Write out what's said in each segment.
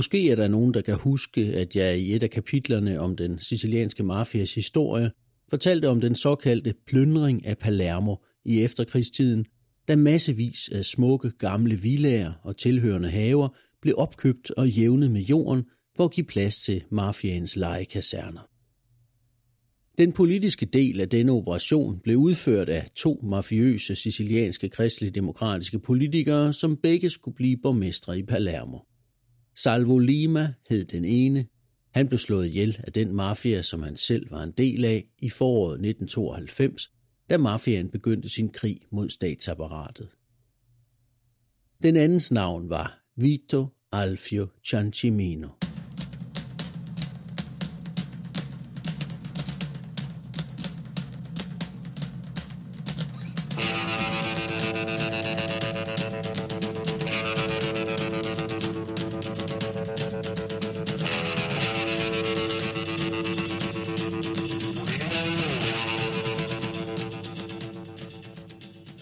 Måske er der nogen, der kan huske, at jeg i et af kapitlerne om den sicilianske mafias historie fortalte om den såkaldte plyndring af Palermo i efterkrigstiden, da massevis af smukke gamle villager og tilhørende haver blev opkøbt og jævnet med jorden for at give plads til mafiaens legekaserner. Den politiske del af denne operation blev udført af to mafiøse sicilianske kristelig-demokratiske politikere, som begge skulle blive borgmestre i Palermo. Salvo Lima hed den ene. Han blev slået ihjel af den mafia, som han selv var en del af i foråret 1992, da mafiaen begyndte sin krig mod statsapparatet. Den andens navn var Vito Alfio Ciancimino.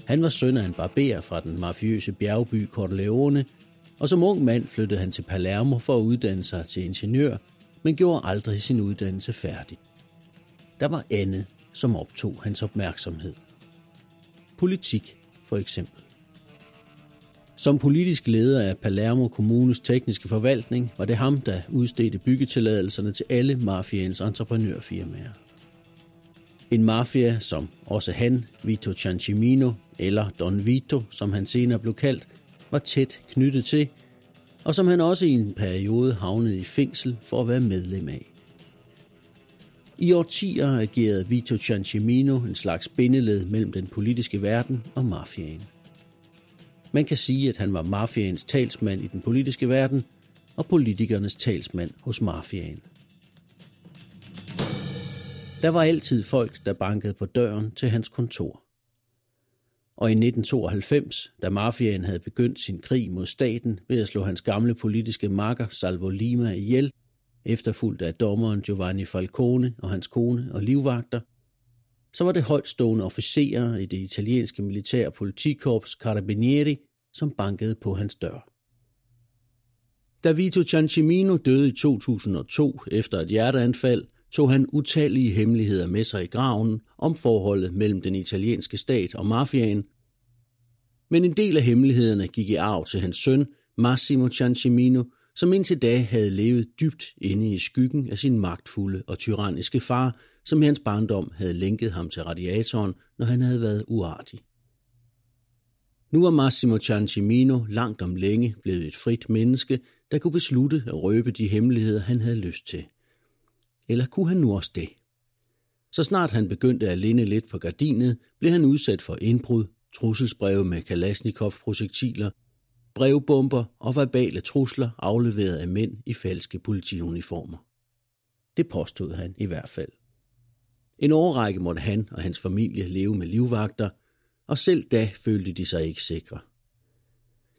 Han var søn af en barber fra den mafiøse bjergby Corleone, og som ung mand flyttede han til Palermo for at uddanne sig til ingeniør, men gjorde aldrig sin uddannelse færdig. Der var andet, som optog hans opmærksomhed. Politik, for eksempel. Som politisk leder af Palermo Kommunes tekniske forvaltning var det ham, der udstedte byggetilladelserne til alle mafiens entreprenørfirmaer. En mafia, som også han, Vito Ciancimino, eller Don Vito, som han senere blev kaldt, var tæt knyttet til, og som han også i en periode havnede i fængsel for at være medlem af. I årtier agerede Vito Ciancimino en slags bindeled mellem den politiske verden og mafiaen. Man kan sige, at han var mafiaens talsmand i den politiske verden og politikernes talsmand hos mafiaen. Der var altid folk, der bankede på døren til hans kontor. Og i 1992, da mafiaen havde begyndt sin krig mod staten ved at slå hans gamle politiske makker Salvo Lima ihjel, efterfulgt af dommeren Giovanni Falcone og hans kone og livvagter, så var det højtstående officerer i det italienske militære politikorps Carabinieri, som bankede på hans dør. Da Vito Ciancimino døde i 2002 efter et hjerteanfald, tog han utallige hemmeligheder med sig i graven om forholdet mellem den italienske stat og mafiaen. Men en del af hemmelighederne gik i arv til hans søn, Massimo Ciancimino, som indtil da havde levet dybt inde i skyggen af sin magtfulde og tyranniske far, som i hans barndom havde lænket ham til radiatoren, når han havde været uartig. Nu var Massimo Ciancimino langt om længe blevet et frit menneske, der kunne beslutte at røbe de hemmeligheder, han havde lyst til. Eller kunne han nu også det? Så snart han begyndte at linde lidt på gardinet, blev han udsat for indbrud, trusselsbreve med Kalashnikov-projektiler, brevbomber og verbale trusler afleveret af mænd i falske politiuniformer. Det påstod han i hvert fald. En årrække måtte han og hans familie leve med livvagter, og selv da følte de sig ikke sikre.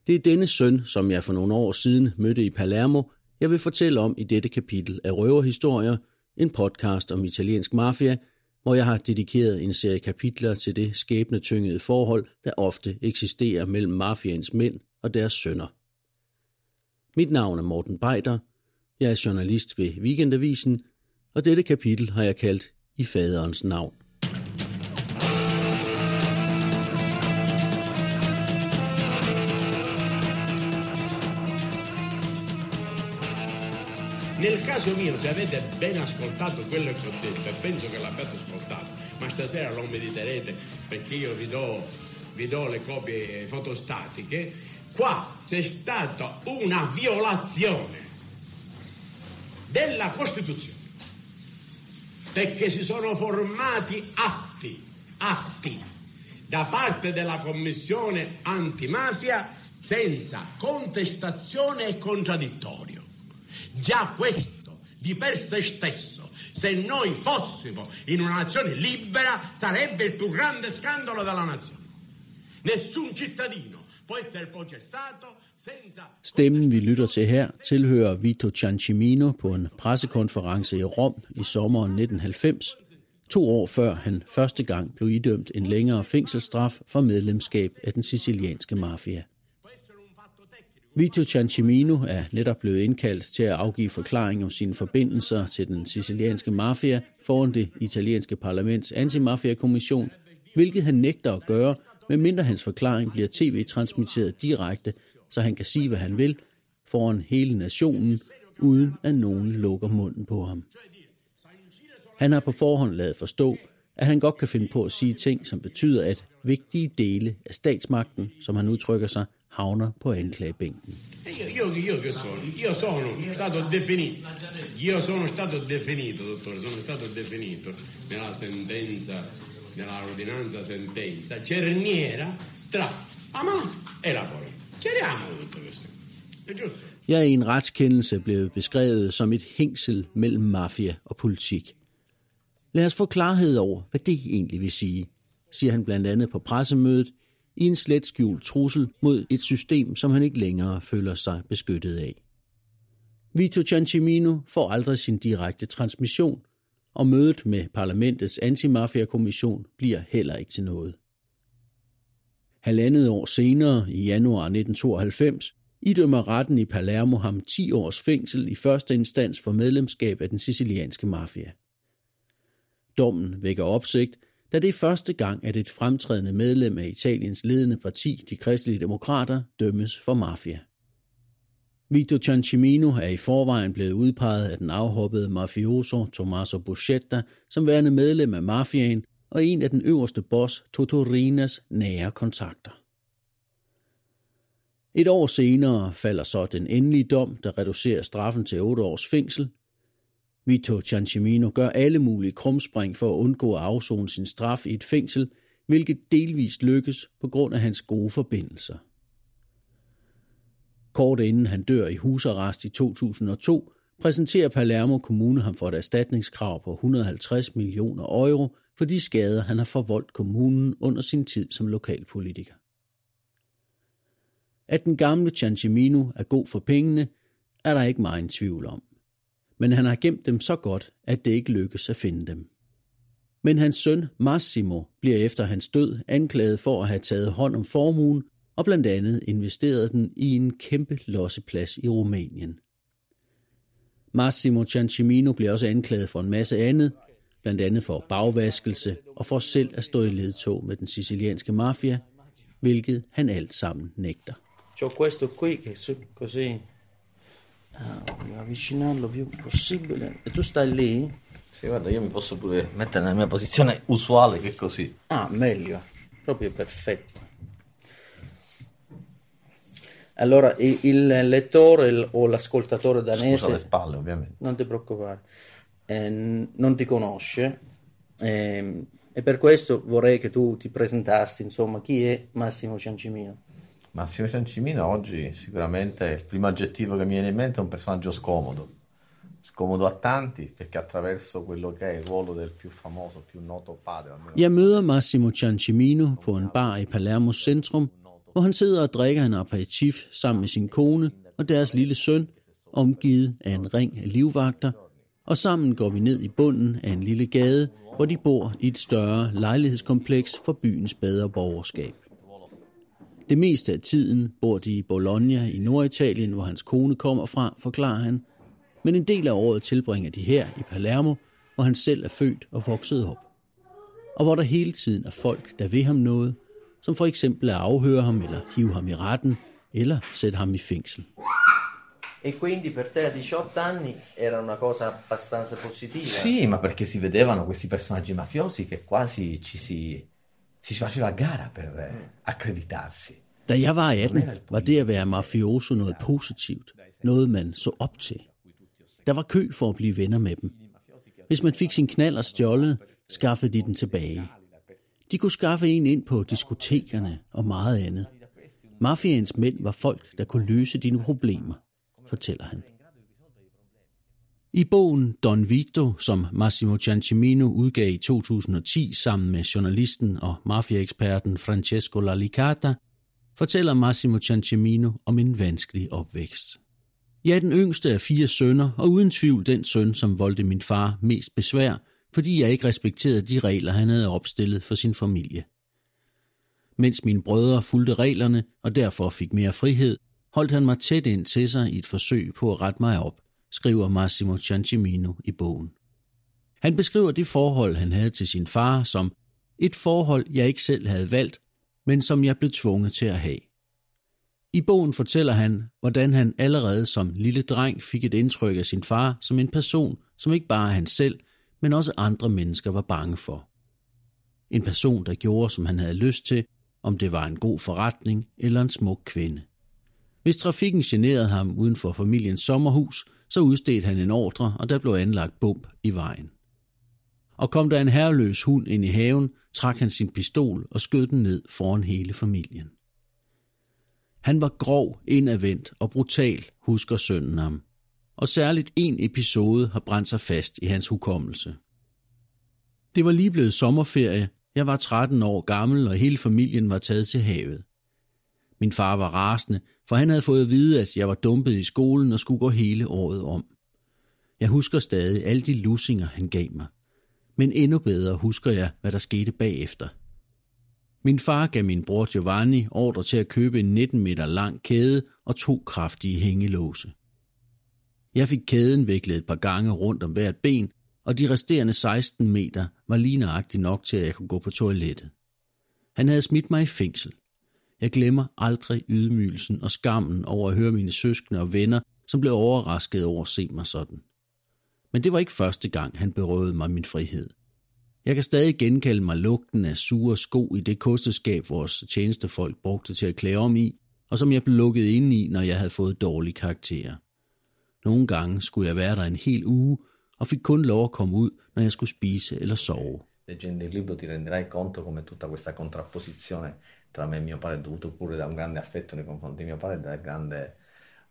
Det er denne søn, som jeg for nogle år siden mødte i Palermo, jeg vil fortælle om i dette kapitel af Røverhistorier, en podcast om italiensk mafia, hvor jeg har dedikeret en serie kapitler til det skæbnetyngede forhold, der ofte eksisterer mellem mafiaens mænd og deres sønner. Mit navn er Morten Beider, jeg er journalist ved Weekendavisen, og dette kapitel har jeg kaldt I faderens navn. Nel caso mio, se avete ben ascoltato quello che ho detto, e penso che l'abbiate ascoltato, ma stasera lo mediterete perché io vi do, vi do le copie fotostatiche, qua c'è stata una violazione della Costituzione perché si sono formati atti, atti da parte della Commissione antimafia senza contestazione e contraddittorio. Già questo, di per se stesso, se noi fossimo in una nazione libera, sarebbe il più grande scandalo della nazione. Nessun cittadino può essere processato senza... Stemmen, vi lytter til her, tilhører Vito Ciancimino på en pressekonference i Rom i sommeren 1990, to år før han første gang blev idømt en længere fængselsstraf for medlemskab af den sicilianske mafia. Vito Ciancimino er netop blevet indkaldt til at afgive forklaring om sine forbindelser til den sicilianske mafia foran det italienske parlaments antimafia-kommission, hvilket han nægter at gøre, medmindre hans forklaring bliver tv-transmitteret direkte, så han kan sige, hvad han vil, foran hele nationen, uden at nogen lukker munden på ham. Han har på forhånd lavet forstå, at han godt kan finde på at sige ting, som betyder, at vigtige dele af statsmagten, som han udtrykker sig, havner på anklagebænken. Nella sentenza, cerniera tra Hamas e la. Chiariamo tutto questo. È giusto? Jeg er i en retskendelse blevet beskrevet som et hængsel mellem mafia og politik. Lad os få klarhed over, hvad det egentlig vil sige, siger han blandt andet på pressemødet i en slet skjult trussel mod et system, som han ikke længere føler sig beskyttet af. Vito Ciancimino får aldrig sin direkte transmission, og mødet med parlamentets antimafia-kommission bliver heller ikke til noget. Halvandet år senere, i januar 1992, idømmer retten i Palermo ham 10 års fængsel i første instans for medlemskab af den sicilianske mafia. Dommen vækker opsigt, da det er første gang, at et fremtrædende medlem af Italiens ledende parti, de kristelige demokrater, dømmes for mafia. Vito Ciancimino er i forvejen blevet udpeget af den afhoppede mafioso Tommaso Buscetta som værende medlem af mafiaen og en af den øverste boss Totorinas nære kontakter. Et år senere falder så den endelige dom, der reducerer straffen til 8 års fængsel. Vito Ciancimino gør alle mulige krumspring for at undgå at afzone sin straf i et fængsel, hvilket delvist lykkes på grund af hans gode forbindelser. Kort inden han dør i husarrest i 2002, præsenterer Palermo Kommune ham for et erstatningskrav på 150 millioner euro for de skader, han har forvoldt kommunen under sin tid som lokalpolitiker. At den gamle Ciancimino er god for pengene, er der ikke meget tvivl om. Men han har gemt dem så godt, at det ikke lykkes at finde dem. Men hans søn Massimo bliver efter hans død anklaget for at have taget hånd om formuen og blandt andet investeret den i en kæmpe losseplads i Rumænien. Massimo Ciancimino bliver også anklaget for en masse andet, blandt andet for bagvaskelse og for selv at stå i ledtog med den sicilianske mafia, hvilket han alt sammen nægter. C'ho questo qui che così ah, voglio avvicinarlo più possibile. E tu stai lì? Sì, guarda, io mi posso pure mettere nella mia posizione usuale, che così. Ah, meglio, proprio perfetto. Allora, il lettore il- o l'ascoltatore Scusa danese le spalle, ovviamente. non ti preoccupare, eh, non ti conosce ehm, e per questo vorrei che tu ti presentassi, insomma, chi è Massimo Ciancimino? Massimo Ciancimino oggi sicuramente il primo aggettivo che mi viene in mente è un personaggio scomodo. Scomodo a tanti perché attraverso quello che è il ruolo del più famoso, più noto padre, almeno Jeg møder Massimo Ciancimino på en bar i Palermo centrum, hvor han sidder og drikker en aperitif sammen med sin kone og deres lille søn, omgivet af en ring af livvagter, og sammen går vi ned i bunden af en lille gade, hvor de bor i et større lejlighedskompleks for byens bedre borgerskab. Det meste af tiden bor de i Bologna i Norditalien, hvor hans kone kommer fra, forklarer han, men en del af året tilbringer de her i Palermo, hvor han selv er født og vokset op og hvor der hele tiden er folk, der vil ham noget, som for eksempel at afhøre ham eller hive ham i retten eller sætte ham i fængsel. E quindi per te a 18 anni era una cosa abbastanza positiva? Sì, ma perché si vedevano questi personaggi mafiosi che quasi ci si, si faceva gara per eh, accreditarsi. Da jeg var 18, var det at være mafioso noget positivt, noget man så op til. Der var kø for at blive venner med dem. Hvis man fik sin knald og stjålet, skaffede de den tilbage. De kunne skaffe en ind på diskotekerne og meget andet. Mafiaens mænd var folk, der kunne løse dine problemer, fortæller han. I bogen Don Vito, som Massimo Ciancimino udgav i 2010 sammen med journalisten og mafiaeksperten Francesco Lalicata, fortæller Massimo Ciancimino om en vanskelig opvækst. Jeg er den yngste af fire sønner, og uden tvivl den søn, som voldte min far mest besvær, fordi jeg ikke respekterede de regler, han havde opstillet for sin familie. Mens mine brødre fulgte reglerne og derfor fik mere frihed, holdt han mig tæt ind til sig i et forsøg på at rette mig op, skriver Massimo Ciancimino i bogen. Han beskriver det forhold, han havde til sin far, som et forhold, jeg ikke selv havde valgt, men som jeg blev tvunget til at have. I bogen fortæller han, hvordan han allerede som lille dreng fik et indtryk af sin far som en person, som ikke bare han selv, men også andre mennesker var bange for. En person, der gjorde, som han havde lyst til, om det var en god forretning eller en smuk kvinde. Hvis trafikken generede ham uden for familiens sommerhus, så udstedte han en ordre, og der blev anlagt bump i vejen. Og kom der en herreløs hund ind i haven, trak han sin pistol og skød den ned foran hele familien. Han var grov, indadvendt og brutal, husker sønnen ham. Og særligt en episode har brændt sig fast i hans hukommelse. Det var lige blevet sommerferie, jeg var 13 år gammel, og hele familien var taget til havet. Min far var rasende, for han havde fået at vide, at jeg var dumpet i skolen og skulle gå hele året om. Jeg husker stadig alle de lussinger, han gav mig. Men endnu bedre husker jeg, hvad der skete bagefter. Min far gav min bror Giovanni ordre til at købe en 19 meter lang kæde og to kraftige hængelåse. Jeg fik kæden viklet et par gange rundt om hvert ben, og de resterende 16 meter var lige nøjagtigt nok til, at jeg kunne gå på toilettet. Han havde smidt mig i fængsel. Jeg glemmer aldrig ydmygelsen og skammen over at høre mine søskende og venner, som blev overrasket over at se mig sådan. Men det var ikke første gang, han berøvede mig min frihed. Jeg kan stadig genkalde mig lugten af sure sko i det kosteskab, vores tjenestefolk brugte til at klæde om i, og som jeg blev lukket ind i, når jeg havde fået dårlige karakterer. Nogle gange skulle jeg være der en hel uge, og fik kun lov at komme ud, når jeg skulle spise eller sove. Leggendo il libro ti renderai conto come tutta questa contrapposizione tra me e mio padre dovuto pure da un grande affetto nei confronti di mio padre e dal grande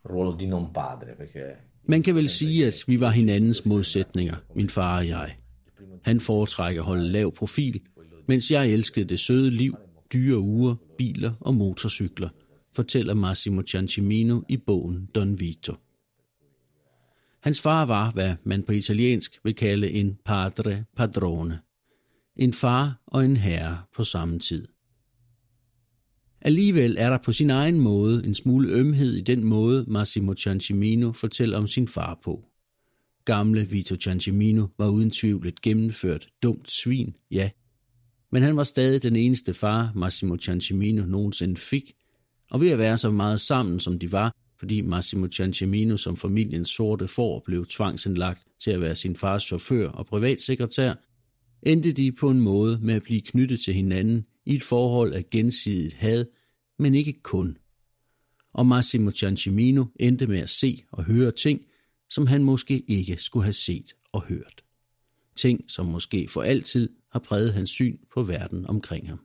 ruolo di non padre. Perché Man kan vel sige, at vi var hinandens modsætninger, min far og jeg. Han foretrækker at holde lav profil, mens jeg elskede det søde liv, dyre uger, biler og motorcykler, fortæller Massimo Ciancimino i bogen Don Vito. Hans far var, hvad man på italiensk vil kalde en padre padrone. En far og en herre på samme tid. Alligevel er der på sin egen måde en smule ømhed i den måde, Massimo Ciancimino fortæller om sin far på. Gamle Vito Ciancimino var uden tvivl et gennemført dumt svin, ja. Men han var stadig den eneste far, Massimo Ciancimino nogensinde fik, og ved at være så meget sammen, som de var, fordi Massimo Ciancimino som familiens sorte får blev tvangsindlagt til at være sin fars chauffør og privatsekretær, endte de på en måde med at blive knyttet til hinanden i et forhold af gensidigt had, men ikke kun. Og Massimo Ciancimino endte med at se og høre ting, som han måske ikke skulle have set og hørt. Ting, som måske for altid har præget hans syn på verden omkring ham.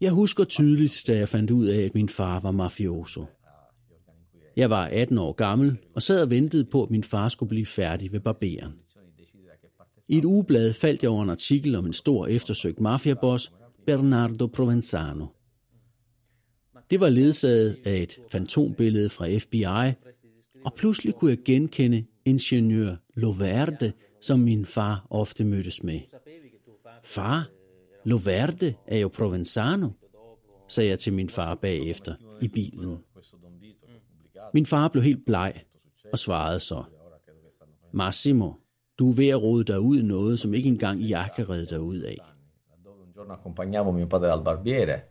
Jeg husker tydeligt, da jeg fandt ud af, at min far var mafioso. Jeg var 18 år gammel og sad og ventede på, at min far skulle blive færdig ved barberen. I et ugeblad faldt jeg over en artikel om en stor eftersøgt mafiaboss, Bernardo Provenzano. Det var ledsaget af et fantombillede fra FBI, og pludselig kunne jeg genkende ingeniør Loverde, som min far ofte mødtes med. Far, Loverde er jo Provenzano, sagde jeg til min far bagefter i bilen. Min far blev helt bleg og svarede så, Massimo, du er ved at rode dig ud i noget, som ikke engang jeg kan redde dig ud af. Un giorno accompagnavo mio padre dal barbiere,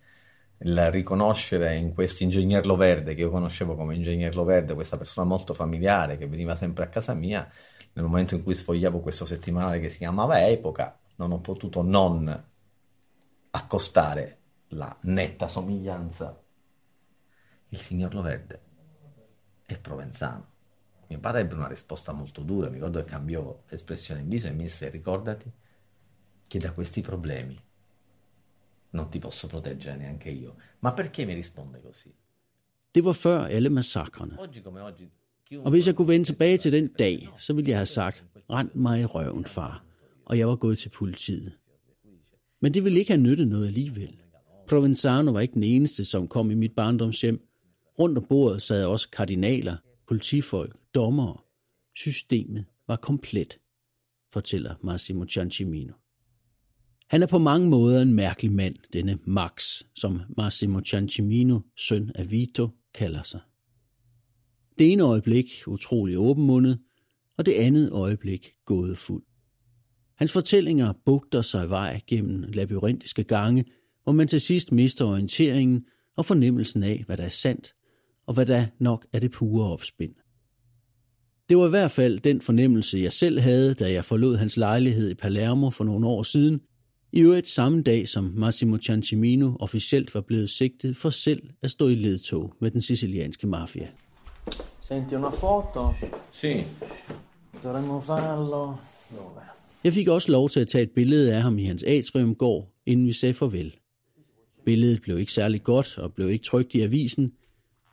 il riconoscere in questo ingegner Loverde, che io conoscevo come ingegner Loverde, questa persona molto familiare che veniva sempre a casa mia, nel momento in cui sfogliavo questo settimanale che si chiamava Epoca, non ho potuto non accostare la netta somiglianza. Il signor Loverde è provenzano. Mio padre ebbe una risposta molto dura, mi ricordo che cambiò espressione in viso e mi disse ricordati che da questi problemi non ti posso proteggere neanche io. Ma perché mi risponde così? Det var før alle massakrene. Og hvis jeg kunne vende tilbage til den dag, så ville jeg have sagt, rend mig i røven, far. Og jeg var gået til politiet. Men det ville ikke have nyttet noget alligevel. Provenzano var ikke den eneste, som kom i mit barndomshjem. Rundt om bordet sad også kardinaler, politifolk, dommere. Systemet var komplet, fortæller Massimo Ciancimino. Han er på mange måder en mærkelig mand, denne Max, som Massimo Ciancimino, søn af Vito, kalder sig. Det ene øjeblik utrolig åbenmundet, og det andet øjeblik gådefuld. Hans fortællinger bugter sig vej gennem labyrintiske gange, hvor man til sidst mister orienteringen og fornemmelsen af, hvad der er sandt, og hvad der nok er det pure opspind. Det var i hvert fald den fornemmelse, jeg selv havde, da jeg forlod hans lejlighed i Palermo for nogle år siden, i øvrigt samme dag, som Massimo Ciancimino officielt var blevet sigtet for selv at stå i ledtog med den sicilianske mafia. Senti una foto? Sì, Dovremmo farlo... Dove? Jeg fik også lov til at tage et billede af ham i hans atriumgård, inden vi sagde farvel. Billedet blev ikke særlig godt og blev ikke trygt i avisen,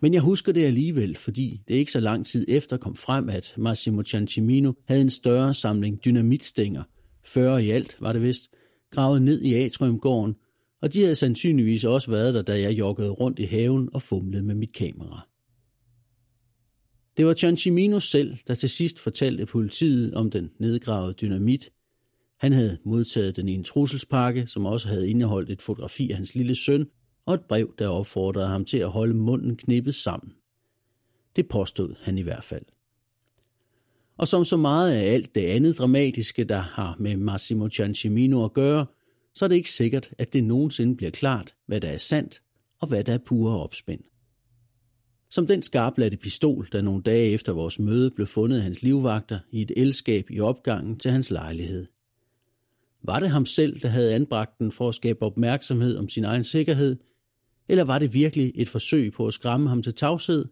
men jeg husker det alligevel, fordi det ikke så lang tid efter kom frem, at Massimo Ciancimino havde en større samling dynamitstænger, 40 i alt var det vist, gravet ned i atriumgården, og de havde sandsynligvis også været der, da jeg joggede rundt i haven og fumlede med mit kamera. Det var Ciancimino selv, der til sidst fortalte politiet om den nedgravede dynamit. Han havde modtaget den i en trusselspakke, som også havde indeholdt et fotografi af hans lille søn og et brev, der opfordrede ham til at holde munden knippet sammen. Det påstod han i hvert fald. Og som så meget af alt det andet dramatiske, der har med Massimo Ciancimino at gøre, så er det ikke sikkert, at det nogensinde bliver klart, hvad der er sandt og hvad der er pure opspind. Som den skarpladte pistol, der nogle dage efter vores møde blev fundet af hans livvagter i et elskab i opgangen til hans lejlighed. Var det ham selv, der havde anbragt den for at skabe opmærksomhed om sin egen sikkerhed, eller var det virkelig et forsøg på at skræmme ham til tavshed?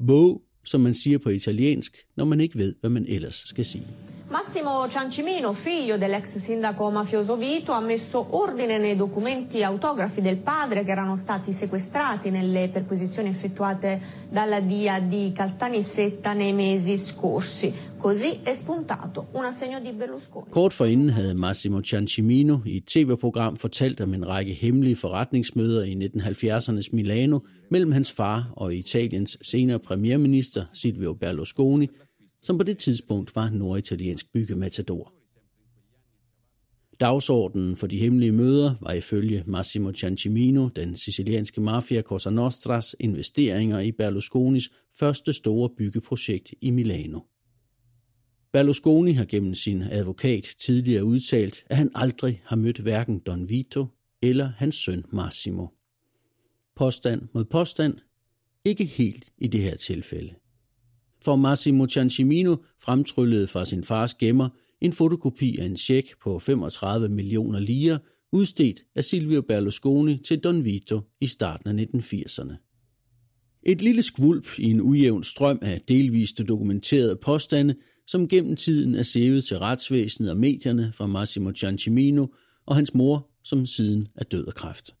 Wow, som man siger på italiensk, når man ikke ved, hvad man ellers skal sige. Massimo Ciancimino, figlio dell'ex sindaco mafioso Vito, ha messo ordine nei documenti autografi del padre che erano stati sequestrati nelle perquisizioni effettuate dalla DIA di Caltanissetta nei mesi scorsi. Così è spuntato un assegno di Berlusconi. Kort forinden havde Massimo Ciancimino i et tv-program fortalt om en række hemmelige forretningsmøder i 1970'ernes Milano mellem hans far og Italiens senere premierminister Silvio Berlusconi, som på det tidspunkt var norditaliensk byggematador. Dagsordenen for de hemmelige møder var ifølge Massimo Ciancimino, den sicilianske mafia Cosa Nostras, investeringer i Berlusconis første store byggeprojekt i Milano. Berlusconi har gennem sin advokat tidligere udtalt, at han aldrig har mødt hverken Don Vito eller hans søn Massimo. Påstand mod påstand, ikke helt i det her tilfælde. For Massimo Ciancimino fremtryllede fra sin fars gemmer en fotokopi af en check på 35 millioner lire, udstedt af Silvio Berlusconi til Don Vito i starten af 1980'erne. Et lille skvulp i en ujævn strøm af delvist dokumenterede påstande, som gennem tiden er sævet til retsvæsenet og medierne fra Massimo Ciancimino og hans mor, som siden er død af kræft.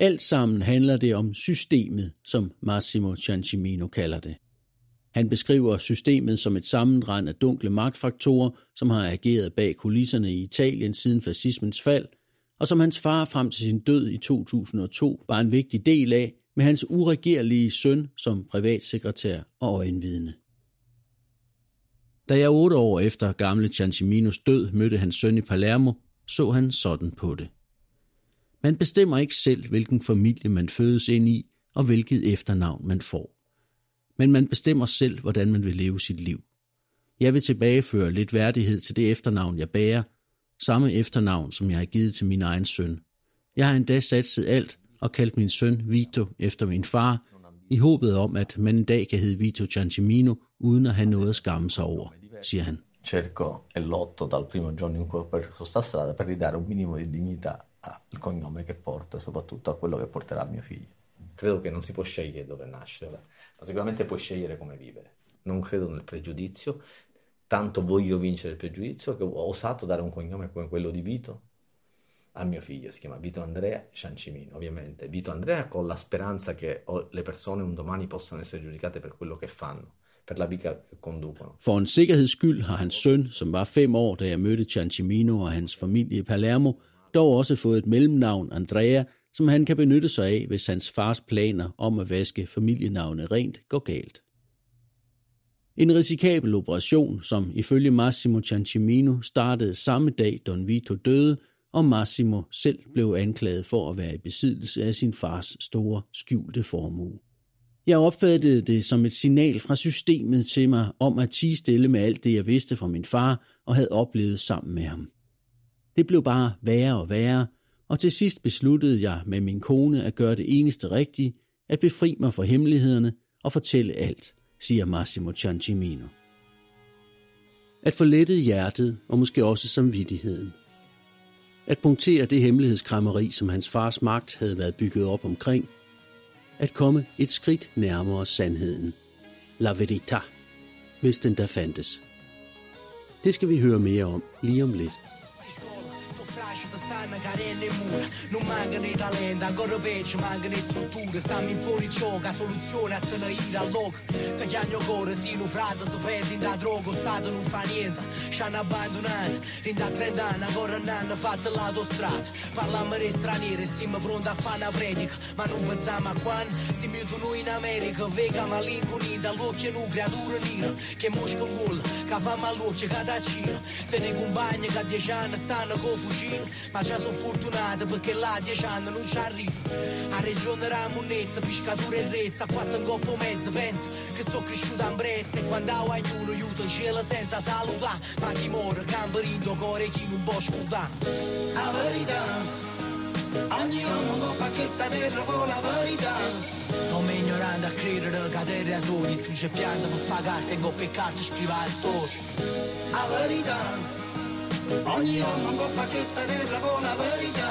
Alt sammen handler det om systemet, som Massimo Ciancimino kalder det. Han beskriver systemet som et sammenrend af dunkle magtfaktorer, som har ageret bag kulisserne i Italien siden fascismens fald, og som hans far frem til sin død i 2002 var en vigtig del af, med hans uregerlige søn som privatsekretær og øjenvidne. Da jeg otte år efter gamle Cianciminos død mødte hans søn i Palermo, så han sådan på det. Man bestemmer ikke selv, hvilken familie man fødes ind i, og hvilket efternavn man får. Men man bestemmer selv, hvordan man vil leve sit liv. Jeg vil tilbageføre lidt værdighed til det efternavn, jeg bærer, samme efternavn, som jeg har givet til min egen søn. Jeg har endda satset alt og kaldt min søn Vito efter min far, i håbet om, at man en dag kan hedde Vito Ciancimino, uden at have noget at skamme sig over, siger han. cerco e lotto dal primo giorno in cui ho perso sta strada per ridare un minimo di dignità al cognome che porto e soprattutto a quello che porterà mio figlio. Credo che non si può scegliere dove nascere, sicuramente puoi scegliere come vivere. Non credo nel pregiudizio, tanto voglio vincere il pregiudizio che ho osato dare un cognome come quello di Vito a mio figlio, si chiama Vito Andrea Ciancimino, ovviamente. Vito Andrea con la speranza che le persone un domani possano essere giudicate per quello che fanno. Per la vita che conducono. For en sikkerheds skyld har hans søn, som var fem år, da jeg mødte Ciancimino og hans familie i Palermo, dog også fået et mellemnavn, Andrea, som han kan benytte sig af, hvis hans fars planer om at vaske familienavnet rent går galt. En risikabel operation, som ifølge Massimo Ciancimino startede samme dag, Don Vito døde, og Massimo selv blev anklaget for at være i besiddelse af sin fars store skjulte formue. Jeg opfattede det som et signal fra systemet til mig om at tige stille med alt det, jeg vidste fra min far og havde oplevet sammen med ham. Det blev bare værre og værre, og til sidst besluttede jeg med min kone at gøre det eneste rigtige, at befri mig for hemmelighederne og fortælle alt, siger Massimo Ciancimino. At forlette hjertet og måske også samvittigheden. At punktere det hemmelighedskrammeri, som hans fars magt havde været bygget op omkring. At komme et skridt nærmere sandheden. La verità, hvis den der fandtes. Det skal vi høre mere om lige om lidt. Stanno carenne e mura Non mancano i talenti, ancora peggio mancano le strutture. Stiamo in fuori gioco, soluzione a tenere al loco Ti chiamo cuore, sì, un frate, si perde in da droga Stato non fa niente, ci hanno abbandonato In da 30 anni, ancora non hanno fatto l'autostrada. Parliamo di stranieri, siamo pronti a fare una predica. Ma non pensiamo a quando si mutano in America. Vega ma l'incunita, l'occhio nu creatura nera Che mosca un gol, che fa mal'occhio, che da cina Te ne compagni che a 10 anni stanno con fucile. Ma già sono fortunata perché là a dieci anni non ci arrivo. A regione la monnezza, piscatura e rezza, quattro in coppo mezzo, penso che sto cresciuta in bressa e quando ho aiuto aiuto in cielo senza salutare. Ma chi muore, camperindo, core chi non può scordare. La verità, ogni uomo coppa che sta terra con la verità. Non mi ignorando a credere che la terra è sola, distrugge pianta per fare carta e coppe e carte scrive la storia. La verità. Ogni uomo coppa che sta terra con la verità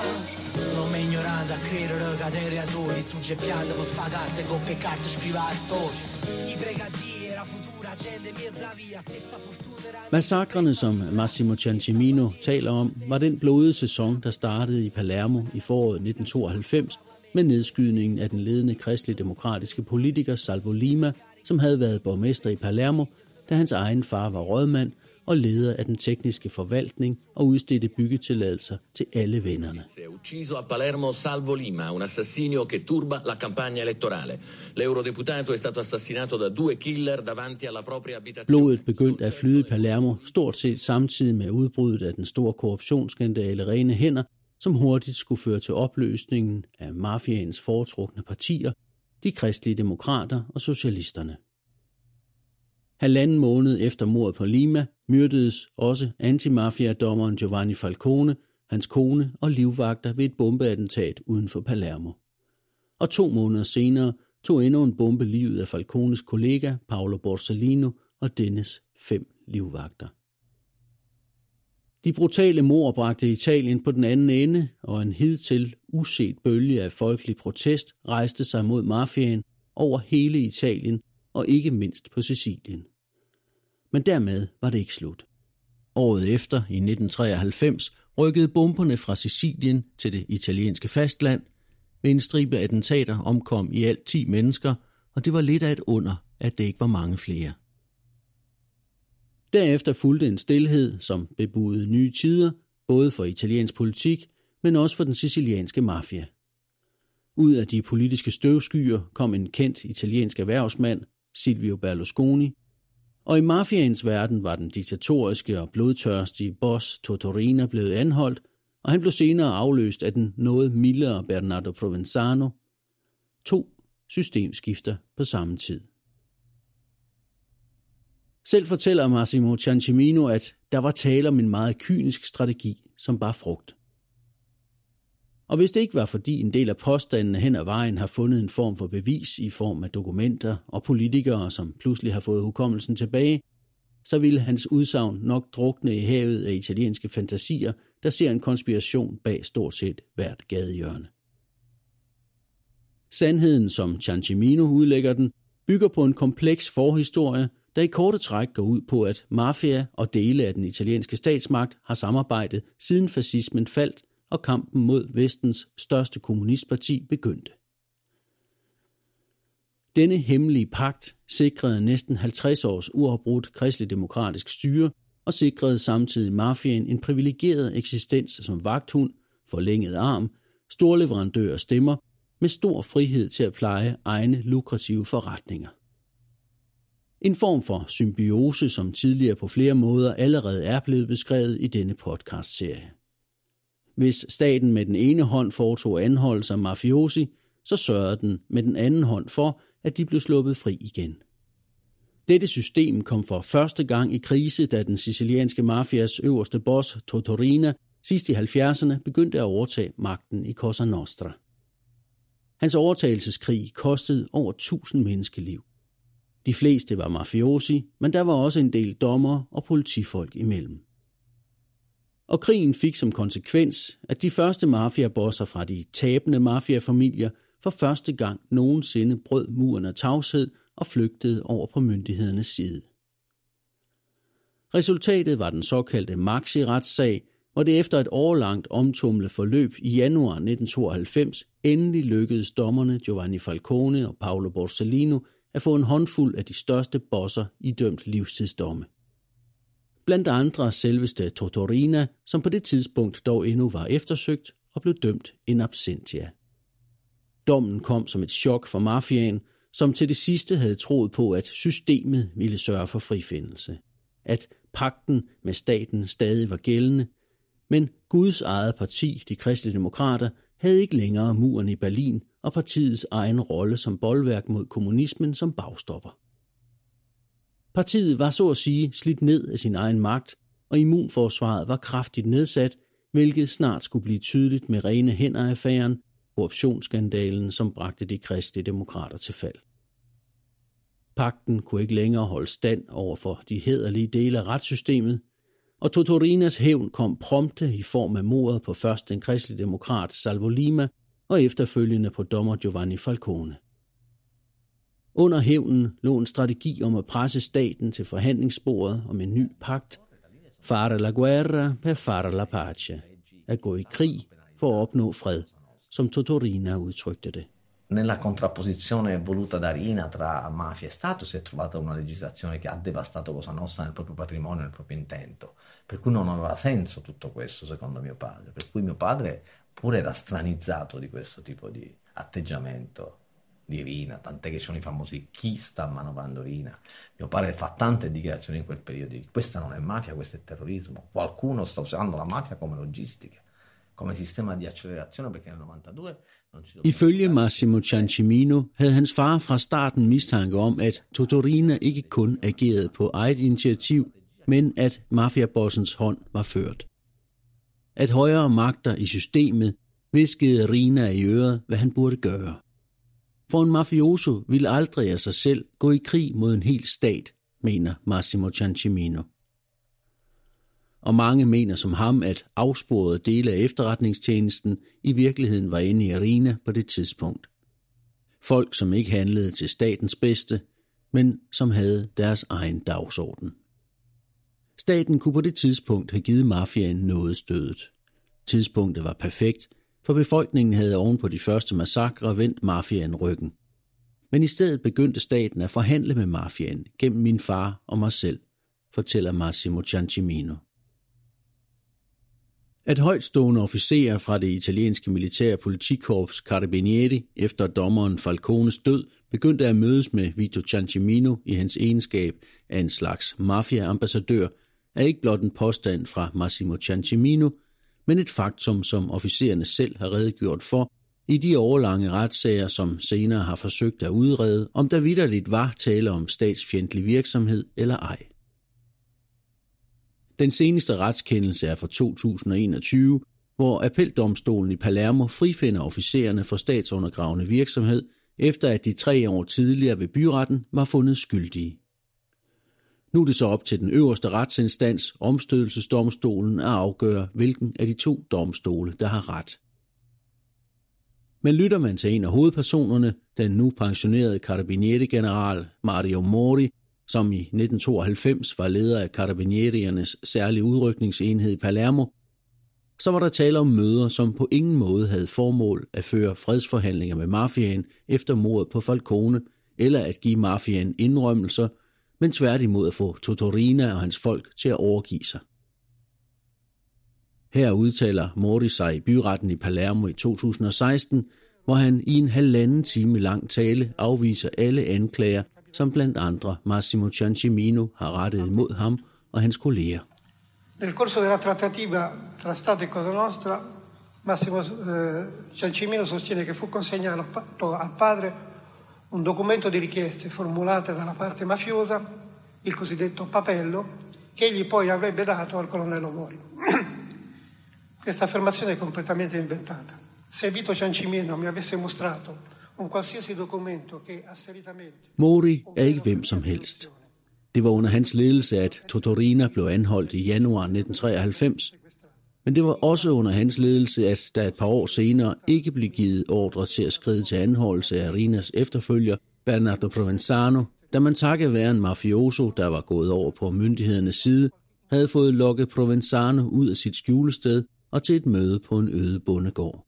Non mi ignorando a credere che la terra solo Distrugge piante per fare carte, coppe e scrive la storia. I pregativi la futura gente mezza via Stessa fortuna Massakrene, som Massimo Ciancimino taler om, var den blodede sæson, der startede i Palermo i foråret 1992 med nedskydningen af den ledende kristelig demokratiske politiker Salvo Lima, som havde været borgmester i Palermo, da hans egen far var rådmand og leder af den tekniske forvaltning og udstedte byggetilladelser til alle vennerne. Ucciso a Palermo Salvo Lima, un assassinio che turba la campagna elettorale. L'eurodeputato è stato assassinato da due killer davanti alla propria abitazione. Blodet begyndte at flyde i Palermo stort set samtidig med udbruddet af den store korruptionsskandale Rene Hænder, som hurtigt skulle føre til opløsningen af mafiaens foretrukne partier, de kristelige demokrater og socialisterne. Halvanden måned efter mordet på Lima myrdedes også antimafia-dommeren Giovanni Falcone, hans kone og livvagter ved et bombeattentat uden for Palermo. Og to måneder senere tog endnu en bombe livet af Falcones kollega Paolo Borsellino og dennes fem livvagter. De brutale mord bragte Italien på den anden ende, og en hidtil uset bølge af folkelig protest rejste sig mod mafiaen over hele Italien og ikke mindst på Sicilien. Men dermed var det ikke slut. Året efter, i 1993, rykkede bomberne fra Sicilien til det italienske fastland. Ved en stribe attentater omkom i alt 10 mennesker, og det var lidt af et under, at det ikke var mange flere. Derefter fulgte en stillhed, som bebudede nye tider, både for italiensk politik, men også for den sicilianske mafia. Ud af de politiske støvskyer kom en kendt italiensk erhvervsmand, Silvio Berlusconi, og i mafiaens verden var den diktatoriske og blodtørstige boss Totorina blevet anholdt, og han blev senere afløst af den noget mildere Bernardo Provenzano. To systemskifter på samme tid. Selv fortæller Massimo Ciancimino, at der var tale om en meget kynisk strategi, som bare frugt. Og hvis det ikke var fordi en del af påstandene hen ad vejen har fundet en form for bevis i form af dokumenter og politikere, som pludselig har fået hukommelsen tilbage, så ville hans udsagn nok drukne i havet af italienske fantasier, der ser en konspiration bag stort set hvert gadehjørne. Sandheden, som Ciancimino udlægger den, bygger på en kompleks forhistorie, der i korte træk går ud på, at mafia og dele af den italienske statsmagt har samarbejdet siden fascismen faldt og kampen mod vestens største kommunistparti begyndte. Denne hemmelige pagt sikrede næsten 50 års uafbrudt kristelig-demokratisk styre og sikrede samtidig mafien en privilegeret eksistens som vagthund, forlænget arm, storleverandør og stemmer med stor frihed til at pleje egne lukrative forretninger. En form for symbiose, som tidligere på flere måder allerede er blevet beskrevet i denne podcast-serie. Hvis staten med den ene hånd foretog anholdelse af mafiosi, så sørgede den med den anden hånd for, at de blev sluppet fri igen. Dette system kom for første gang i krise, da den sicilianske mafias øverste boss, Totorina, sidst i 70'erne begyndte at overtage magten i Cosa Nostra. Hans overtagelseskrig kostede over 1000 menneskeliv. De fleste var mafiosi, men der var også en del dommer og politifolk imellem. Og krigen fik som konsekvens, at de første mafiabosser fra de tabende mafiafamilier for første gang nogensinde brød muren af tavshed og flygtede over på myndighedernes side. Resultatet var den såkaldte Maxi-retssag, hvor det efter et årlangt omtumle forløb i januar 1992 endelig lykkedes dommerne Giovanni Falcone og Paolo Borsellino at få en håndfuld af de største bosser idømt livstidsdomme. Blandt andre selveste Tortorina, som på det tidspunkt dog endnu var eftersøgt og blev dømt in absentia. Dommen kom som et chok for mafiaen, som til det sidste havde troet på, at systemet ville sørge for frifindelse. At pakten med staten stadig var gældende, men Guds eget parti, de kristelige demokrater, havde ikke længere muren i Berlin og partiets egen rolle som boldværk mod kommunismen som bagstopper. Partiet var så at sige slidt ned af sin egen magt, og immunforsvaret var kraftigt nedsat, hvilket snart skulle blive tydeligt med rene hænder-affæren, korruptionsskandalen, som bragte de kristne demokrater til fald. Pakten kunne ikke længere holde stand over for de hederlige dele af retssystemet, og Totorinas hævn kom prompte i form af mordet på først den kristelige demokrat Salvo Lima og efterfølgende på dommer Giovanni Falcone. Under hævnen lå en strategi om at presse staten til forhandlingsbordet om en ny pagt, fare la guerra per fare la pace, at gå i krig for at opnå fred, som Totorina udtrykte det. Nella contrapposizione voluta da Rina tra mafia e Stato si è trovata una legislazione che ha devastato Cosa Nostra nel proprio patrimonio, nel proprio intento, per cui non aveva senso tutto questo secondo mio padre, per cui mio padre pure era stranizzato di questo tipo di atteggiamento di Rina, tant'è che ci sono i famosi chi sta manovrando Rina. Mio padre fa tante dichiarazioni in quel periodo di questa non è mafia, questo è terrorismo. Qualcuno sta usando la mafia come logistica, come sistema di accelerazione perché nel 92 Ifølge Massimo Ciancimino havde hans far fra starten mistanke om, at Totorina ikke kun agerede på eget initiativ, men at mafiabossens hånd var ført. At højere magter i systemet viskede Rina i øret, hvad han burde gøre. For en mafioso vil aldrig af sig selv gå i krig mod en hel stat, mener Massimo Ciancimino og mange mener som ham, at afsporede dele af efterretningstjenesten i virkeligheden var inde i arena på det tidspunkt. Folk, som ikke handlede til statens bedste, men som havde deres egen dagsorden. Staten kunne på det tidspunkt have givet mafiaen noget stødet. Tidspunktet var perfekt, for befolkningen havde oven på de første massakre vendt mafiaen ryggen. Men i stedet begyndte staten at forhandle med mafiaen gennem min far og mig selv, fortæller Massimo Ciancimino at højtstående officerer fra det italienske militære politikorps Carabinieri efter dommeren Falcones død begyndte at mødes med Vito Ciancimino i hans egenskab af en slags mafia-ambassadør, er ikke blot en påstand fra Massimo Ciancimino, men et faktum, som officererne selv har redegjort for i de årlange retssager, som senere har forsøgt at udrede, om der vidderligt var tale om statsfjendtlig virksomhed eller ej. Den seneste retskendelse er fra 2021, hvor appeldomstolen i Palermo frifinder officererne for statsundergravende virksomhed, efter at de tre år tidligere ved byretten var fundet skyldige. Nu er det så op til den øverste retsinstans, omstødelsesdomstolen, at afgøre, hvilken af de to domstole, der har ret. Men lytter man til en af hovedpersonerne, den nu pensionerede karabinieri-general Mario Mori, som i 1992 var leder af Carabinieriernes særlige udrykningsenhed i Palermo, så var der tale om møder, som på ingen måde havde formål at føre fredsforhandlinger med mafiaen efter mordet på Falcone, eller at give mafiaen indrømmelser, men tværtimod at få Totorina og hans folk til at overgive sig. Her udtaler Mori sig i byretten i Palermo i 2016, hvor han i en halvanden time lang tale afviser alle anklager, som blandt andre Massimo Ciancimino har rettet imod ham og hans kolleger. Nel corso della trattativa tra Stato e Cosa Nostra, Massimo eh, Ciancimino sostiene che fu consegnato al padre un documento di richieste formulate dalla parte mafiosa, il cosiddetto papello, che egli poi avrebbe dato al colonnello Mori. Questa affermazione è completamente inventata. Se Vito Ciancimino mi avesse mostrato un qualsiasi documento che asseritamente... Mori er ikke hvem som helst. Det var under hans ledelse, at Totorina blev anholdt i januar 1993, men det var også under hans ledelse, at der et par år senere ikke blev givet ordre til at skride til anholdelse af Rinas efterfølger, Bernardo Provenzano, da man takket være en mafioso, der var gået over på myndighedernes side, havde fået lokket Provenzano ud af sit skjulested og til et møde på en øde bondegård.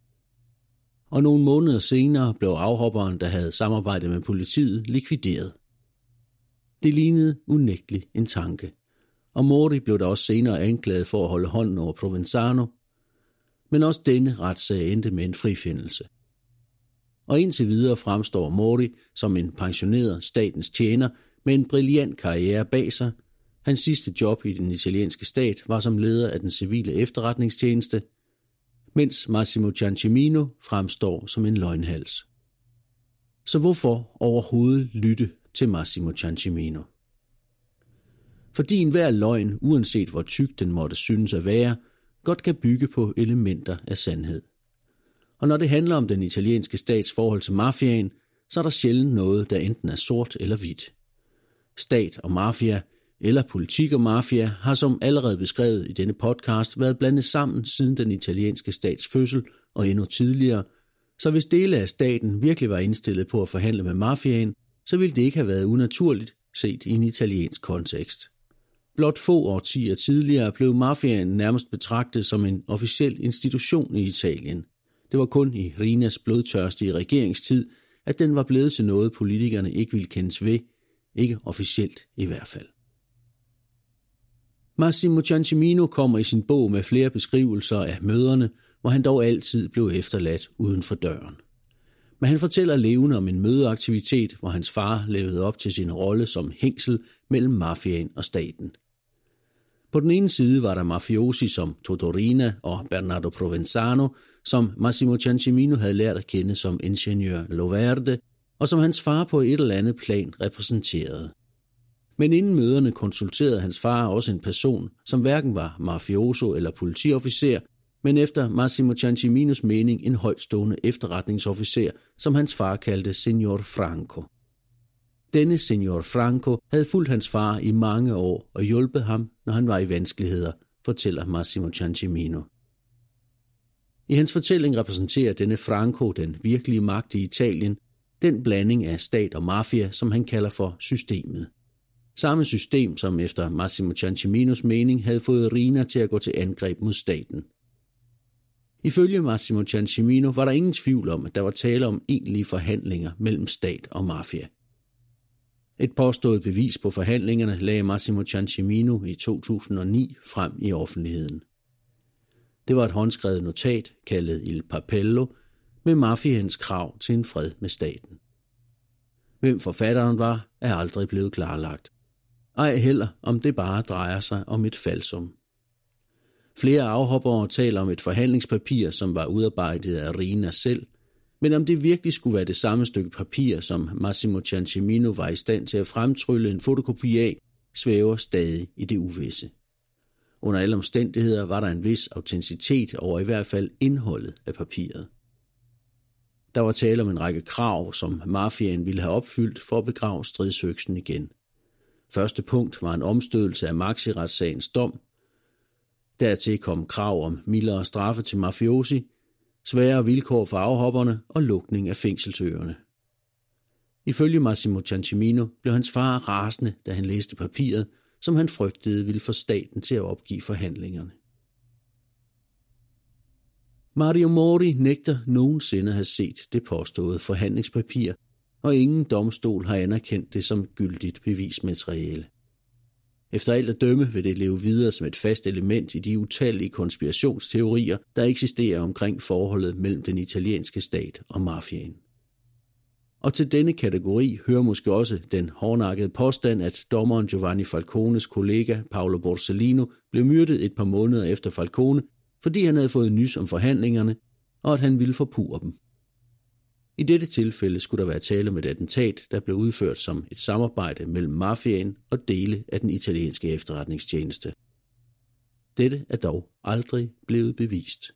Og nogle måneder senere blev afhopperen, der havde samarbejdet med politiet, likvideret. Det lignede unægteligt en tanke. Og Mori blev da også senere anklaget for at holde hånden over Provenzano, men også denne retssag endte med en frifindelse. Og indtil videre fremstår Mori som en pensioneret statens tjener med en brilliant karriere bag sig. Hans sidste job i den italienske stat var som leder af den civile efterretningstjeneste, mens Massimo Ciancimino fremstår som en løgnhals. Så hvorfor overhovedet lytte til Massimo Ciancimino. Fordi enhver løgn, uanset hvor tyk den måtte synes at være, godt kan bygge på elementer af sandhed. Og når det handler om den italienske stats forhold til mafiaen, så er der sjældent noget, der enten er sort eller hvidt. Stat og mafia, eller politik og mafia, har som allerede beskrevet i denne podcast været blandet sammen siden den italienske stats fødsel og endnu tidligere, så hvis dele af staten virkelig var indstillet på at forhandle med mafiaen, så ville det ikke have været unaturligt set i en italiensk kontekst. Blot få årtier tidligere blev mafiaen nærmest betragtet som en officiel institution i Italien. Det var kun i Rinas blodtørstige regeringstid, at den var blevet til noget, politikerne ikke ville kendes ved, ikke officielt i hvert fald. Massimo Ciancimino kommer i sin bog med flere beskrivelser af møderne, hvor han dog altid blev efterladt uden for døren. Men han fortæller levende om en mødeaktivitet, hvor hans far levede op til sin rolle som hængsel mellem mafiaen og staten. På den ene side var der mafiosi som Totorina og Bernardo Provenzano, som Massimo Ciancimino havde lært at kende som ingeniør Loverde, og som hans far på et eller andet plan repræsenterede. Men inden møderne konsulterede hans far også en person, som hverken var mafioso eller politiofficer, men efter Massimo Cianciminos mening en højtstående efterretningsofficer, som hans far kaldte Signor Franco. Denne Signor Franco havde fulgt hans far i mange år og hjulpet ham, når han var i vanskeligheder, fortæller Massimo Ciancimino. I hans fortælling repræsenterer denne Franco den virkelige magt i Italien, den blanding af stat og mafia, som han kalder for systemet. Samme system, som efter Massimo Cianciminos mening havde fået Rina til at gå til angreb mod staten – Ifølge Massimo Ciancimino var der ingen tvivl om, at der var tale om egentlige forhandlinger mellem stat og mafia. Et påstået bevis på forhandlingerne lagde Massimo Ciancimino i 2009 frem i offentligheden. Det var et håndskrevet notat kaldet Il Papello med mafiens krav til en fred med staten. Hvem forfatteren var, er aldrig blevet klarlagt. Ej heller, om det bare drejer sig om et falsum. Flere afhoppere taler om et forhandlingspapir, som var udarbejdet af Rina selv, men om det virkelig skulle være det samme stykke papir, som Massimo Ciancimino var i stand til at fremtrylle en fotokopi af, svæver stadig i det uvisse. Under alle omstændigheder var der en vis autenticitet over i hvert fald indholdet af papiret. Der var tale om en række krav, som mafiaen ville have opfyldt for at begrave stridsøksen igen. Første punkt var en omstødelse af maxiretssagens dom, Dertil kom krav om mildere straffe til mafiosi, svære vilkår for afhopperne og lukning af fængselsøerne. Ifølge Massimo Ciancimino blev hans far rasende, da han læste papiret, som han frygtede ville få staten til at opgive forhandlingerne. Mario Mori nægter nogensinde at have set det påståede forhandlingspapir, og ingen domstol har anerkendt det som gyldigt bevismateriale. Efter alt at dømme vil det leve videre som et fast element i de utallige konspirationsteorier, der eksisterer omkring forholdet mellem den italienske stat og mafiaen. Og til denne kategori hører måske også den hårdnakkede påstand, at dommeren Giovanni Falcones kollega Paolo Borsellino blev myrdet et par måneder efter Falcone, fordi han havde fået nys om forhandlingerne, og at han ville forpure dem. I dette tilfælde skulle der være tale om et attentat, der blev udført som et samarbejde mellem mafiaen og dele af den italienske efterretningstjeneste. Dette er dog aldrig blevet bevist.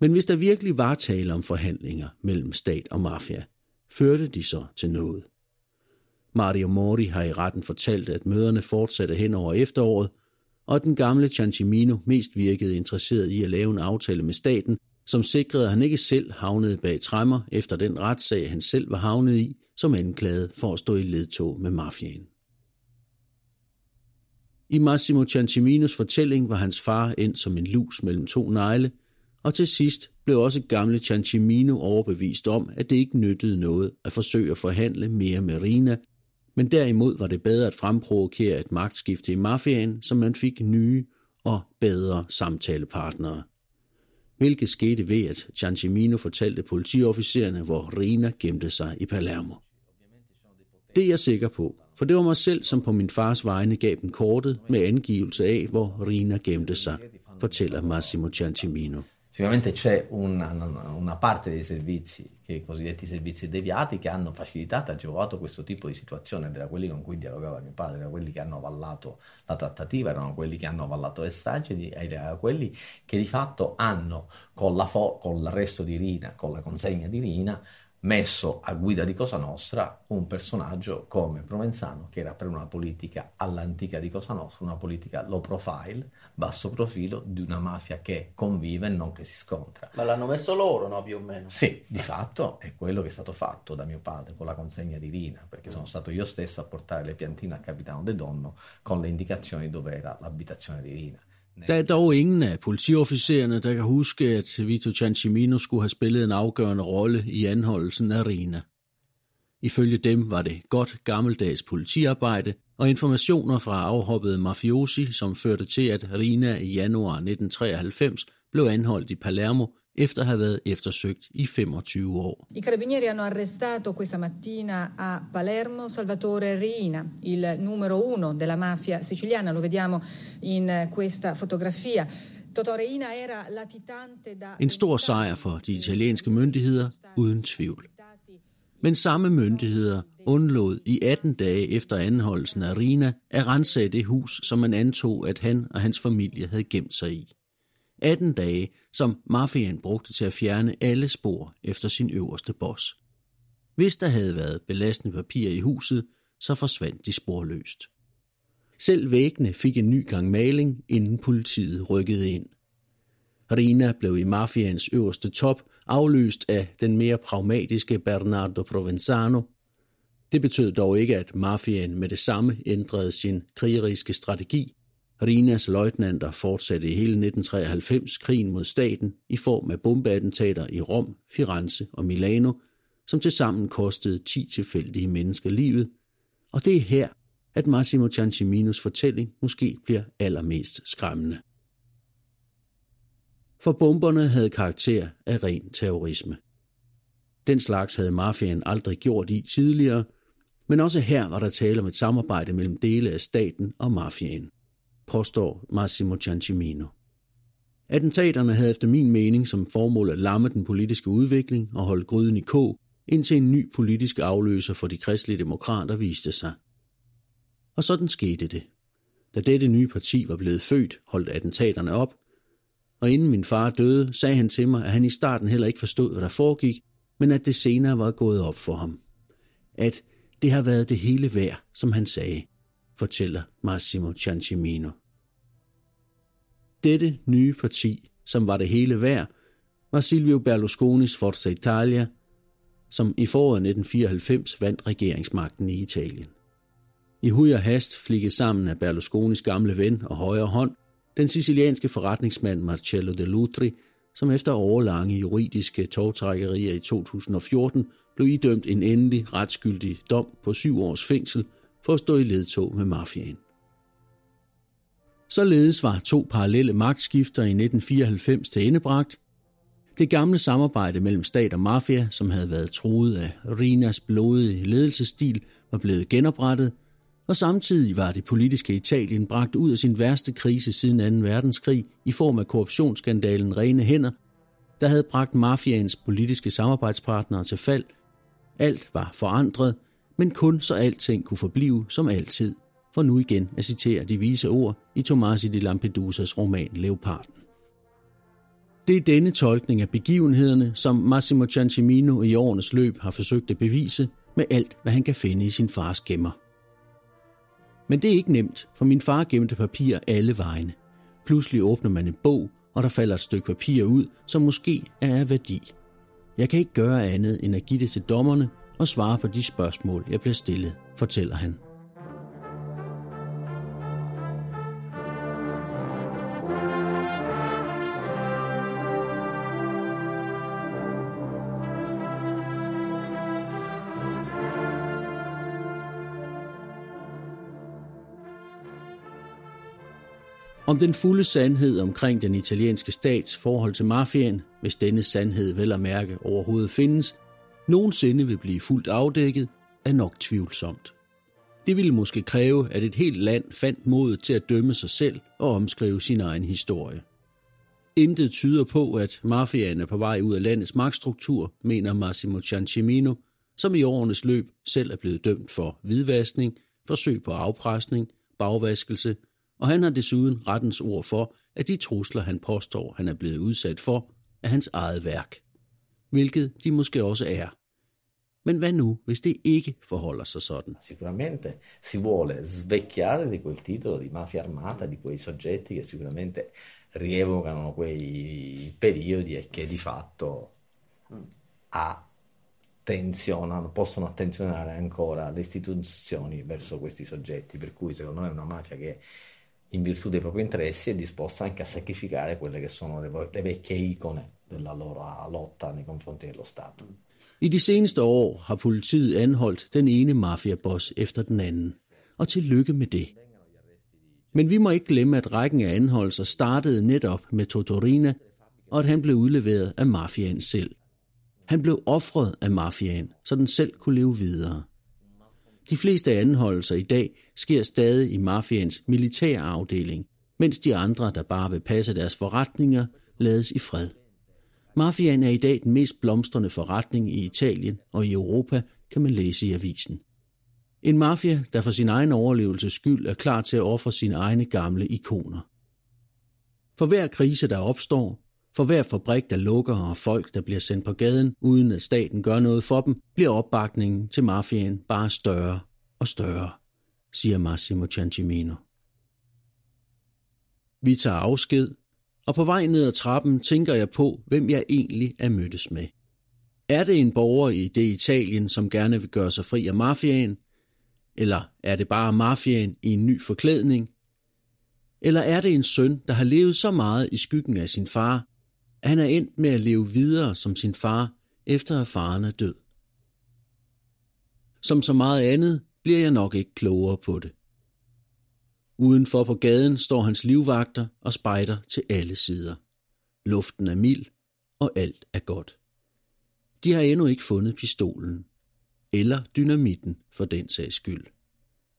Men hvis der virkelig var tale om forhandlinger mellem stat og mafia, førte de så til noget. Mario Mori har i retten fortalt, at møderne fortsatte hen over efteråret, og at den gamle Ciancimino mest virkede interesseret i at lave en aftale med staten, som sikrede, at han ikke selv havnede bag træmmer efter den retssag, han selv var havnet i, som anklaget for at stå i ledtog med mafiaen. I Massimo Cianciminos fortælling var hans far ind som en lus mellem to negle, og til sidst blev også gamle Ciancimino overbevist om, at det ikke nyttede noget at forsøge at forhandle mere med Rina, men derimod var det bedre at fremprovokere et magtskifte i mafiaen, så man fik nye og bedre samtalepartnere. Hvilket skete ved, at Ciancimino fortalte politiofficererne, hvor Rina gemte sig i Palermo. Det er jeg sikker på, for det var mig selv, som på min fars vegne gav dem kortet med angivelse af, hvor Rina gemte sig, fortæller Massimo Ciancimino. Sicuramente c'è una, una, parte dei servizi, che i cosiddetti servizi deviati, che hanno facilitato, agevolato questo tipo di situazione, era quelli con cui dialogava mio padre, erano quelli che hanno avallato la trattativa, erano quelli che hanno avallato le stragi, erano quelli che di fatto hanno, con, la con l'arresto di Rina, con la consegna di Rina, messo a guida di Cosa Nostra un personaggio come Provenzano, che era per una politica all'antica di Cosa Nostra, una politica low profile, basso profilo, di una mafia che convive e non che si scontra. Ma l'hanno messo loro, no, più o meno? Sì, di fatto è quello che è stato fatto da mio padre con la consegna di Rina, perché sono stato io stesso a portare le piantine al capitano De Donno con le indicazioni dove era l'abitazione di Rina. Der er dog ingen af politiofficererne, der kan huske, at Vito Ciancimino skulle have spillet en afgørende rolle i anholdelsen af Rina. Ifølge dem var det godt gammeldags politiarbejde og informationer fra afhoppede mafiosi, som førte til, at Rina i januar 1993 blev anholdt i Palermo efter at have været eftersøgt i 25 år. I carabinieri hanno arrestato questa mattina a Palermo Salvatore Riina, il numero uno della mafia siciliana, lo vediamo in questa fotografia. En stor sejr for de italienske myndigheder, uden tvivl. Men samme myndigheder undlod i 18 dage efter anholdelsen af Rina at rense det hus, som man antog, at han og hans familie havde gemt sig i. 18 dage, som mafiaen brugte til at fjerne alle spor efter sin øverste boss. Hvis der havde været belastende papir i huset, så forsvandt de sporløst. Selv væggene fik en ny gang maling, inden politiet rykkede ind. Rina blev i mafians øverste top afløst af den mere pragmatiske Bernardo Provenzano. Det betød dog ikke, at mafiaen med det samme ændrede sin krigeriske strategi, Rinas løjtnanter fortsatte i hele 1993 krigen mod staten i form af bombeattentater i Rom, Firenze og Milano, som tilsammen kostede 10 tilfældige mennesker livet. Og det er her, at Massimo Cianciminos fortælling måske bliver allermest skræmmende. For bomberne havde karakter af ren terrorisme. Den slags havde mafiaen aldrig gjort i tidligere, men også her var der tale om et samarbejde mellem dele af staten og mafiaen påstår Massimo Ciancimino. Attentaterne havde efter min mening som formål at lamme den politiske udvikling og holde gryden i kog, indtil en ny politisk afløser for de kristelige demokrater viste sig. Og sådan skete det. Da dette nye parti var blevet født, holdt attentaterne op, og inden min far døde, sagde han til mig, at han i starten heller ikke forstod, hvad der foregik, men at det senere var gået op for ham. At det har været det hele værd, som han sagde, fortæller Massimo Ciancimino. Dette nye parti, som var det hele værd, var Silvio Berlusconis Forza Italia, som i foråret 1994 vandt regeringsmagten i Italien. I hud og hast flikket sammen af Berlusconis gamle ven og højre hånd, den sicilianske forretningsmand Marcello De Lutri, som efter overlange juridiske togtrækkerier i 2014 blev idømt en endelig retskyldig dom på syv års fængsel for at stå i ledtog med mafiaen. Således var to parallelle magtskifter i 1994 til endebragt. Det gamle samarbejde mellem stat og mafia, som havde været troet af Rinas blodige ledelsesstil, var blevet genoprettet, og samtidig var det politiske Italien bragt ud af sin værste krise siden 2. verdenskrig i form af korruptionsskandalen Rene Hænder, der havde bragt mafiaens politiske samarbejdspartnere til fald. Alt var forandret, men kun så alting kunne forblive som altid, for nu igen at citere de vise ord i Tomasi di Lampedusas roman Leoparden. Det er denne tolkning af begivenhederne, som Massimo Ciancimino i årenes løb har forsøgt at bevise med alt, hvad han kan finde i sin fars gemmer. Men det er ikke nemt, for min far gemte papir alle vegne. Pludselig åbner man en bog, og der falder et stykke papir ud, som måske er af værdi. Jeg kan ikke gøre andet end at give det til dommerne og svare på de spørgsmål, jeg bliver stillet, fortæller han. Den fulde sandhed omkring den italienske stats forhold til mafiaen, hvis denne sandhed vel at mærke overhovedet findes, nogensinde vil blive fuldt afdækket, er nok tvivlsomt. Det ville måske kræve, at et helt land fandt modet til at dømme sig selv og omskrive sin egen historie. Intet tyder på, at mafiaen er på vej ud af landets magtstruktur, mener Massimo Ciancimino, som i årenes løb selv er blevet dømt for hvidvaskning, forsøg på afpresning, bagvaskelse og han har desuden rettens ord for, at de trusler, han påstår, han er blevet udsat for, er hans eget værk. Hvilket de måske også er. Men hvad nu, hvis det ikke forholder sig sådan? Sicuramente si vuole svecchiare di quel titolo di mafia armata, di quei soggetti che sicuramente rievocano quei periodi e che di fatto attenzionano, possono attenzionare ancora le istituzioni verso questi soggetti, per cui secondo me è una mafia che in virtù dei propri interessi è disposta anche a sacrificare quelle che sono le, le vecchie icone della loro ah, lotta nei confronti dello Stato. I de seneste år har politiet anholdt den ene mafiaboss efter den anden, og tillykke med det. Men vi må ikke glemme, at rækken af anholdelser startede netop med Totorina, og at han blev udleveret af mafiaen selv. Han blev offret af mafiaen, så den selv kunne leve videre. De fleste anholdelser i dag sker stadig i mafiens militære afdeling, mens de andre, der bare vil passe deres forretninger, lades i fred. Mafiaen er i dag den mest blomstrende forretning i Italien og i Europa, kan man læse i avisen. En mafia, der for sin egen overlevelse skyld er klar til at ofre sine egne gamle ikoner. For hver krise, der opstår, for hver fabrik, der lukker og folk, der bliver sendt på gaden, uden at staten gør noget for dem, bliver opbakningen til mafiaen bare større og større, siger Massimo Ciancimino. Vi tager afsked, og på vej ned ad trappen tænker jeg på, hvem jeg egentlig er mødtes med. Er det en borger i det Italien, som gerne vil gøre sig fri af mafiaen? Eller er det bare mafiaen i en ny forklædning? Eller er det en søn, der har levet så meget i skyggen af sin far, at han er endt med at leve videre som sin far, efter at faren er død? Som så meget andet bliver jeg nok ikke klogere på det. Udenfor på gaden står hans livvagter og spejder til alle sider. Luften er mild, og alt er godt. De har endnu ikke fundet pistolen. Eller dynamitten for den sags skyld.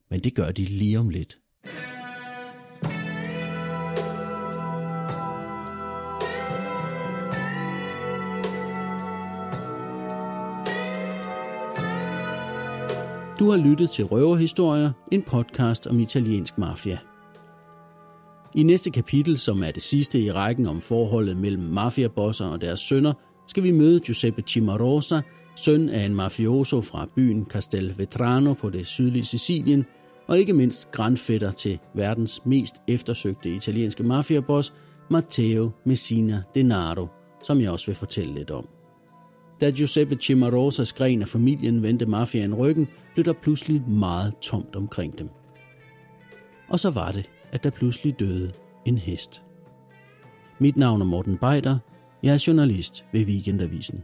Men det gør de lige om lidt. Du har lyttet til Røverhistorier, en podcast om italiensk mafia. I næste kapitel, som er det sidste i rækken om forholdet mellem mafiabosser og deres sønner, skal vi møde Giuseppe Cimarosa, søn af en mafioso fra byen Castelvetrano på det sydlige Sicilien, og ikke mindst grandfætter til verdens mest eftersøgte italienske mafiaboss, Matteo Messina Denaro, som jeg også vil fortælle lidt om. Da Giuseppe Cimarosas gren af familien vendte mafiaen ryggen, blev der pludselig meget tomt omkring dem. Og så var det, at der pludselig døde en hest. Mit navn er Morten Beider. Jeg er journalist ved Weekendavisen.